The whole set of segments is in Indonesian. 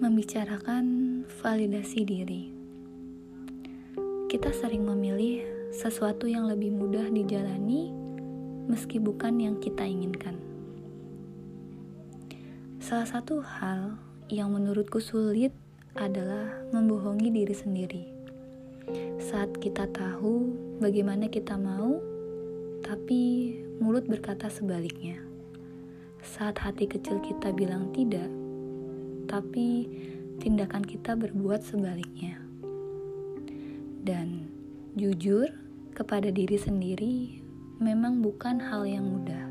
membicarakan validasi diri. Kita sering memilih sesuatu yang lebih mudah dijalani, meski bukan yang kita inginkan. Salah satu hal yang menurutku sulit adalah membohongi diri sendiri. Saat kita tahu bagaimana kita mau, tapi mulut berkata sebaliknya. Saat hati kecil kita bilang tidak, tapi tindakan kita berbuat sebaliknya. Dan jujur kepada diri sendiri memang bukan hal yang mudah.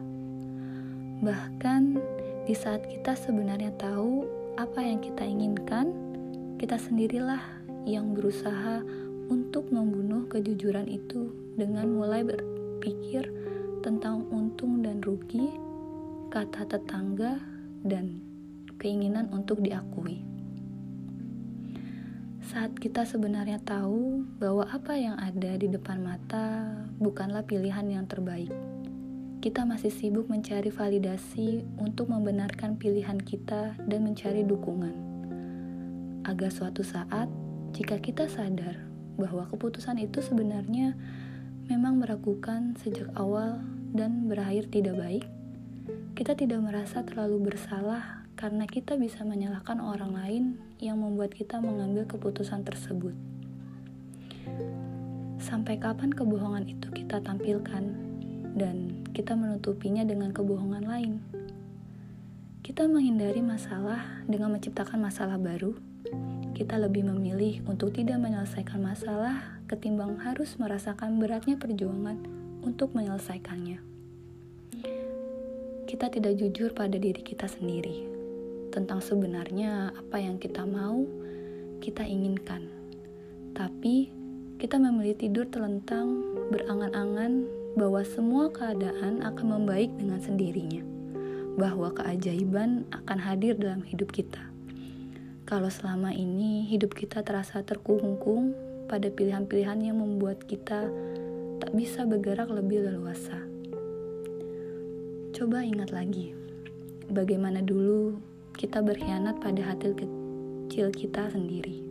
Bahkan di saat kita sebenarnya tahu apa yang kita inginkan, kita sendirilah yang berusaha untuk membunuh kejujuran itu dengan mulai berpikir tentang untung dan rugi, kata tetangga, dan keinginan untuk diakui. Saat kita sebenarnya tahu bahwa apa yang ada di depan mata bukanlah pilihan yang terbaik, kita masih sibuk mencari validasi untuk membenarkan pilihan kita dan mencari dukungan. Agar suatu saat, jika kita sadar bahwa keputusan itu sebenarnya memang meragukan sejak awal dan berakhir tidak baik, kita tidak merasa terlalu bersalah karena kita bisa menyalahkan orang lain yang membuat kita mengambil keputusan tersebut. Sampai kapan kebohongan itu kita tampilkan dan kita menutupinya dengan kebohongan lain? Kita menghindari masalah dengan menciptakan masalah baru. Kita lebih memilih untuk tidak menyelesaikan masalah ketimbang harus merasakan beratnya perjuangan untuk menyelesaikannya. Kita tidak jujur pada diri kita sendiri tentang sebenarnya apa yang kita mau, kita inginkan. Tapi kita memilih tidur terlentang, berangan-angan bahwa semua keadaan akan membaik dengan sendirinya, bahwa keajaiban akan hadir dalam hidup kita. Kalau selama ini hidup kita terasa terkungkung pada pilihan-pilihan yang membuat kita tak bisa bergerak lebih leluasa. Coba ingat lagi, bagaimana dulu kita berkhianat pada hati kecil kita sendiri.